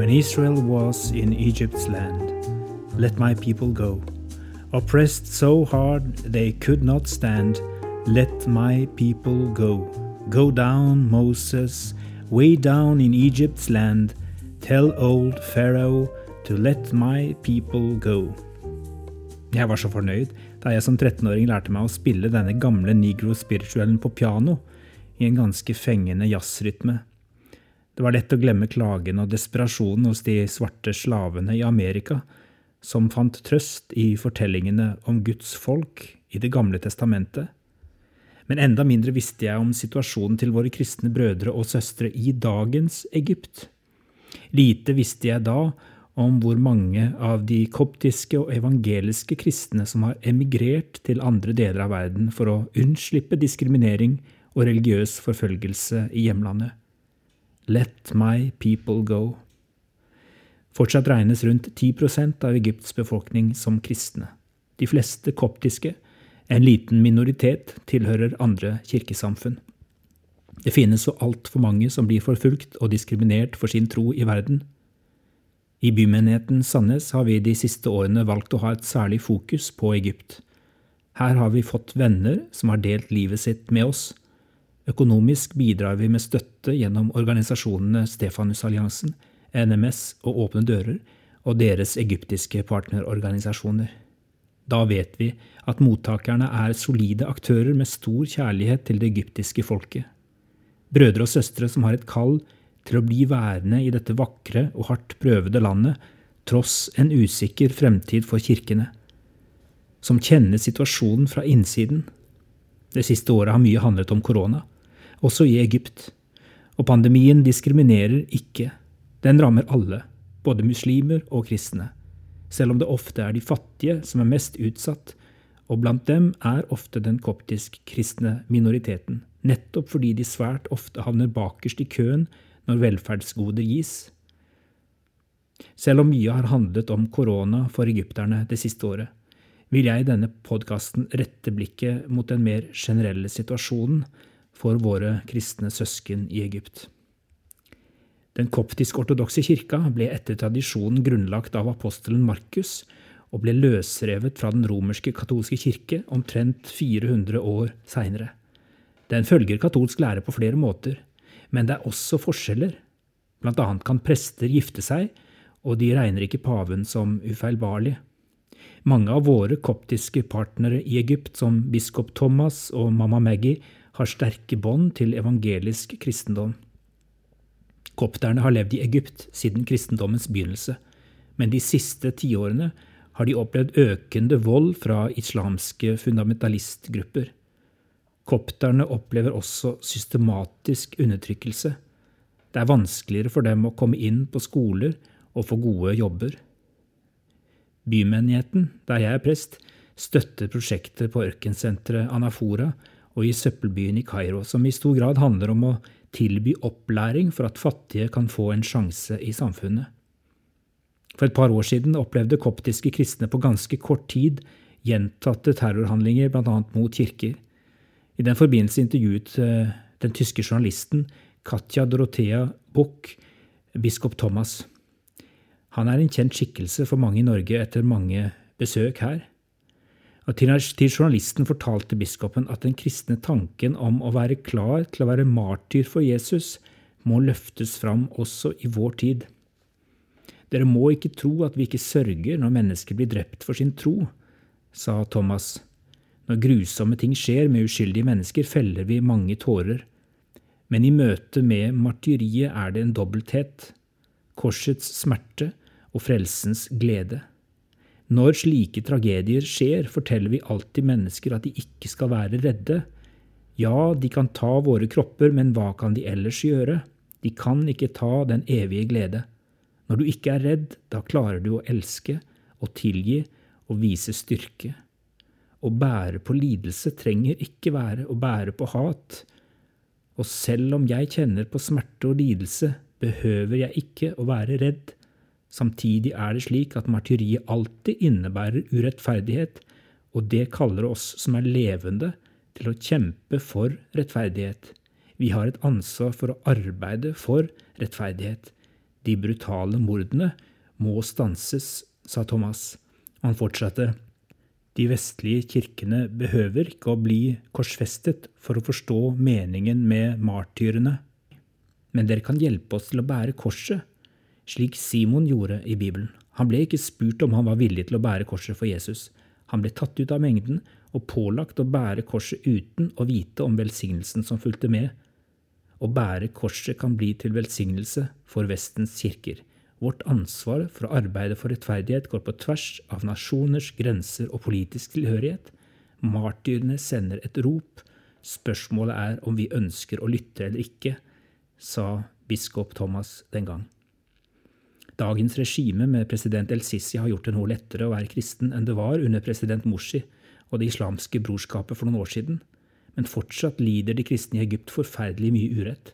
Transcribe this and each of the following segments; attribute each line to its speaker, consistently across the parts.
Speaker 1: When Israel was in Egypt's land, let my people go. Oppressed so hard they could not stand, let my people go. Go down, Moses, way down in Egypt's land. Tell old Pharaoh to let my people go. Jeg var så fornøyd da jeg som 13-åring lærte meg å spille denne gamle negro-spirituellen på piano i en ganske fengende jazzrytme. Det var lett å glemme klagen og desperasjonen hos de svarte slavene i Amerika, som fant trøst i fortellingene om Guds folk i Det gamle testamentet. Men enda mindre visste jeg om situasjonen til våre kristne brødre og søstre i dagens Egypt. Lite visste jeg da om hvor mange av de koptiske og evangeliske kristne som har emigrert til andre deler av verden for å unnslippe diskriminering og religiøs forfølgelse i hjemlandet. Let my people go. Fortsatt regnes rundt 10% av Egypts befolkning som kristne. De fleste koptiske, en liten minoritet, tilhører andre kirkesamfunn. Det finnes så altfor mange som blir forfulgt og diskriminert for sin tro i verden. I bymenigheten Sandnes har vi de siste årene valgt å ha et særlig fokus på Egypt. Her har vi fått venner som har delt livet sitt med oss, Økonomisk bidrar vi med støtte gjennom organisasjonene Stefanusalliansen, NMS og Åpne dører og deres egyptiske partnerorganisasjoner. Da vet vi at mottakerne er solide aktører med stor kjærlighet til det egyptiske folket. Brødre og søstre som har et kall til å bli værende i dette vakre og hardt prøvede landet, tross en usikker fremtid for kirkene. Som kjenner situasjonen fra innsiden. Det siste året har mye handlet om korona også i Egypt. Og pandemien diskriminerer ikke. Den rammer alle, både muslimer og kristne. Selv om det ofte er de fattige som er mest utsatt, og blant dem er ofte den koptisk-kristne minoriteten, nettopp fordi de svært ofte havner bakerst i køen når velferdsgoder gis. Selv om mye har handlet om korona for egypterne det siste året, vil jeg i denne podkasten rette blikket mot den mer generelle situasjonen for våre kristne søsken i Egypt. Den koptisk-ortodokse kirka ble etter tradisjonen grunnlagt av apostelen Markus og ble løsrevet fra den romerske katolske kirke omtrent 400 år seinere. Den følger katolsk lære på flere måter, men det er også forskjeller. Blant annet kan prester gifte seg, og de regner ikke paven som ufeilbarlig. Mange av våre koptiske partnere i Egypt, som biskop Thomas og mamma Maggie, har sterke bånd til evangelisk kristendom. Kopterne har levd i Egypt siden kristendommens begynnelse, men de siste tiårene har de opplevd økende vold fra islamske fundamentalistgrupper. Kopterne opplever også systematisk undertrykkelse. Det er vanskeligere for dem å komme inn på skoler og få gode jobber. Bymenigheten, der jeg er prest, støtter prosjektet på ørkensenteret Anafora og i søppelbyen i Kairo, som i stor grad handler om å tilby opplæring for at fattige kan få en sjanse i samfunnet. For et par år siden opplevde koptiske kristne på ganske kort tid gjentatte terrorhandlinger, bl.a. mot kirker. I den forbindelse intervjuet eh, den tyske journalisten Katja Dorothea Buch biskop Thomas. Han er en kjent skikkelse for mange i Norge etter mange besøk her. Til journalisten fortalte biskopen at den kristne tanken om å være klar til å være martyr for Jesus må løftes fram også i vår tid. Dere må ikke tro at vi ikke sørger når mennesker blir drept for sin tro, sa Thomas. Når grusomme ting skjer med uskyldige mennesker, feller vi mange tårer. Men i møte med martyriet er det en dobbelthet. Korsets smerte og frelsens glede. Når slike tragedier skjer, forteller vi alltid mennesker at de ikke skal være redde. Ja, de kan ta våre kropper, men hva kan de ellers gjøre? De kan ikke ta den evige glede. Når du ikke er redd, da klarer du å elske og tilgi og vise styrke. Å bære på lidelse trenger ikke være å bære på hat. Og selv om jeg kjenner på smerte og lidelse, behøver jeg ikke å være redd. Samtidig er det slik at martyriet alltid innebærer urettferdighet, og det kaller oss som er levende, til å kjempe for rettferdighet. Vi har et ansvar for å arbeide for rettferdighet. De brutale mordene må stanses, sa Thomas. Han fortsatte. De vestlige kirkene behøver ikke å bli korsfestet for å forstå meningen med martyrene. Men dere kan hjelpe oss til å bære korset, slik Simon gjorde i Bibelen. Han ble ikke spurt om han var villig til å bære korset for Jesus. Han ble tatt ut av mengden og pålagt å bære korset uten å vite om velsignelsen som fulgte med. Å bære korset kan bli til velsignelse for Vestens kirker. Vårt ansvar for å arbeide for rettferdighet går på tvers av nasjoners grenser og politisk tilhørighet. Martyrene sender et rop. Spørsmålet er om vi ønsker å lytte eller ikke, sa biskop Thomas den gang. Dagens regime med president El-Sisi har gjort det noe lettere å være kristen enn det var under president Morsi og det islamske brorskapet for noen år siden, men fortsatt lider de kristne i Egypt forferdelig mye urett,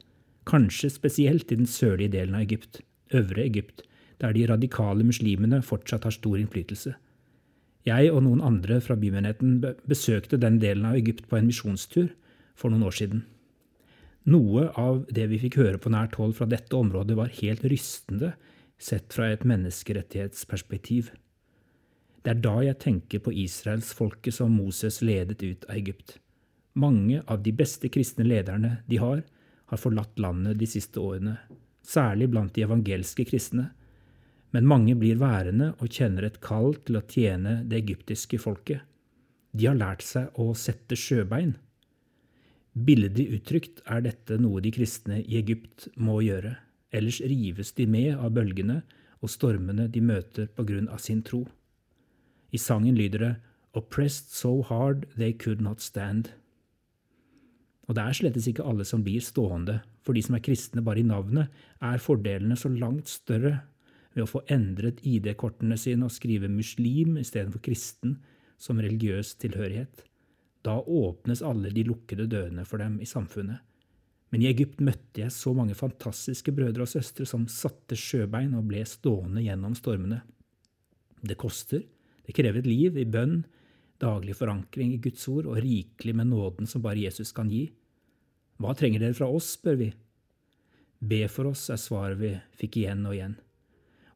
Speaker 1: kanskje spesielt i den sørlige delen av Egypt, Øvre Egypt, der de radikale muslimene fortsatt har stor innflytelse. Jeg og noen andre fra bymenigheten besøkte den delen av Egypt på en misjonstur for noen år siden. Noe av det vi fikk høre på nært hold fra dette området, var helt rystende sett fra et menneskerettighetsperspektiv. Det er da jeg tenker på israelsfolket som Moses ledet ut av Egypt. Mange av de beste kristne lederne de har, har forlatt landet de siste årene, særlig blant de evangelske kristne, men mange blir værende og kjenner et kall til å tjene det egyptiske folket. De har lært seg å sette sjøbein. Billedlig uttrykt er dette noe de kristne i Egypt må gjøre, ellers rives de med av bølgene og stormene de møter på grunn av sin tro. I sangen lyder det Oppressed so hard they could not stand. Og det er slettes ikke alle som blir stående. For de som er kristne bare i navnet, er fordelene så langt større ved å få endret ID-kortene sine og skrive muslim istedenfor kristen som religiøs tilhørighet. Da åpnes alle de lukkede dørene for dem i samfunnet. Men i Egypt møtte jeg så mange fantastiske brødre og søstre som satte sjøbein og ble stående gjennom stormene. Det koster, det krever et liv i bønn, daglig forankring i Guds ord og rikelig med nåden som bare Jesus kan gi. Hva trenger dere fra oss, spør vi. Be for oss, er svaret vi fikk igjen og igjen.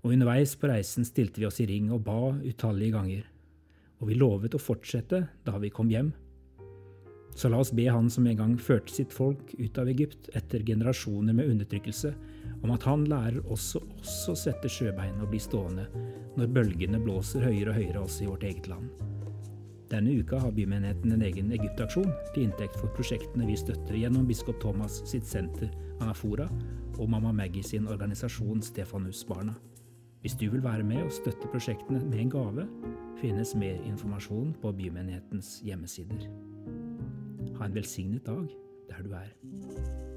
Speaker 1: Og underveis på reisen stilte vi oss i ring og ba utallige ganger. Og vi lovet å fortsette da vi kom hjem. Så la oss be Han som en gang førte sitt folk ut av Egypt etter generasjoner med undertrykkelse, om at Han lærer oss å sette sjøbein og bli stående når bølgene blåser høyere og høyere også i vårt eget land. Denne uka har bymenigheten en egen Egyptaksjon til inntekt for prosjektene vi støtter gjennom biskop Thomas sitt senter Anafora og Mamma Maggie sin organisasjon Stefanusbarna. Hvis du vil være med og støtte prosjektene med en gave, finnes mer informasjon på bymenighetens hjemmesider. Ha en velsignet dag der du er.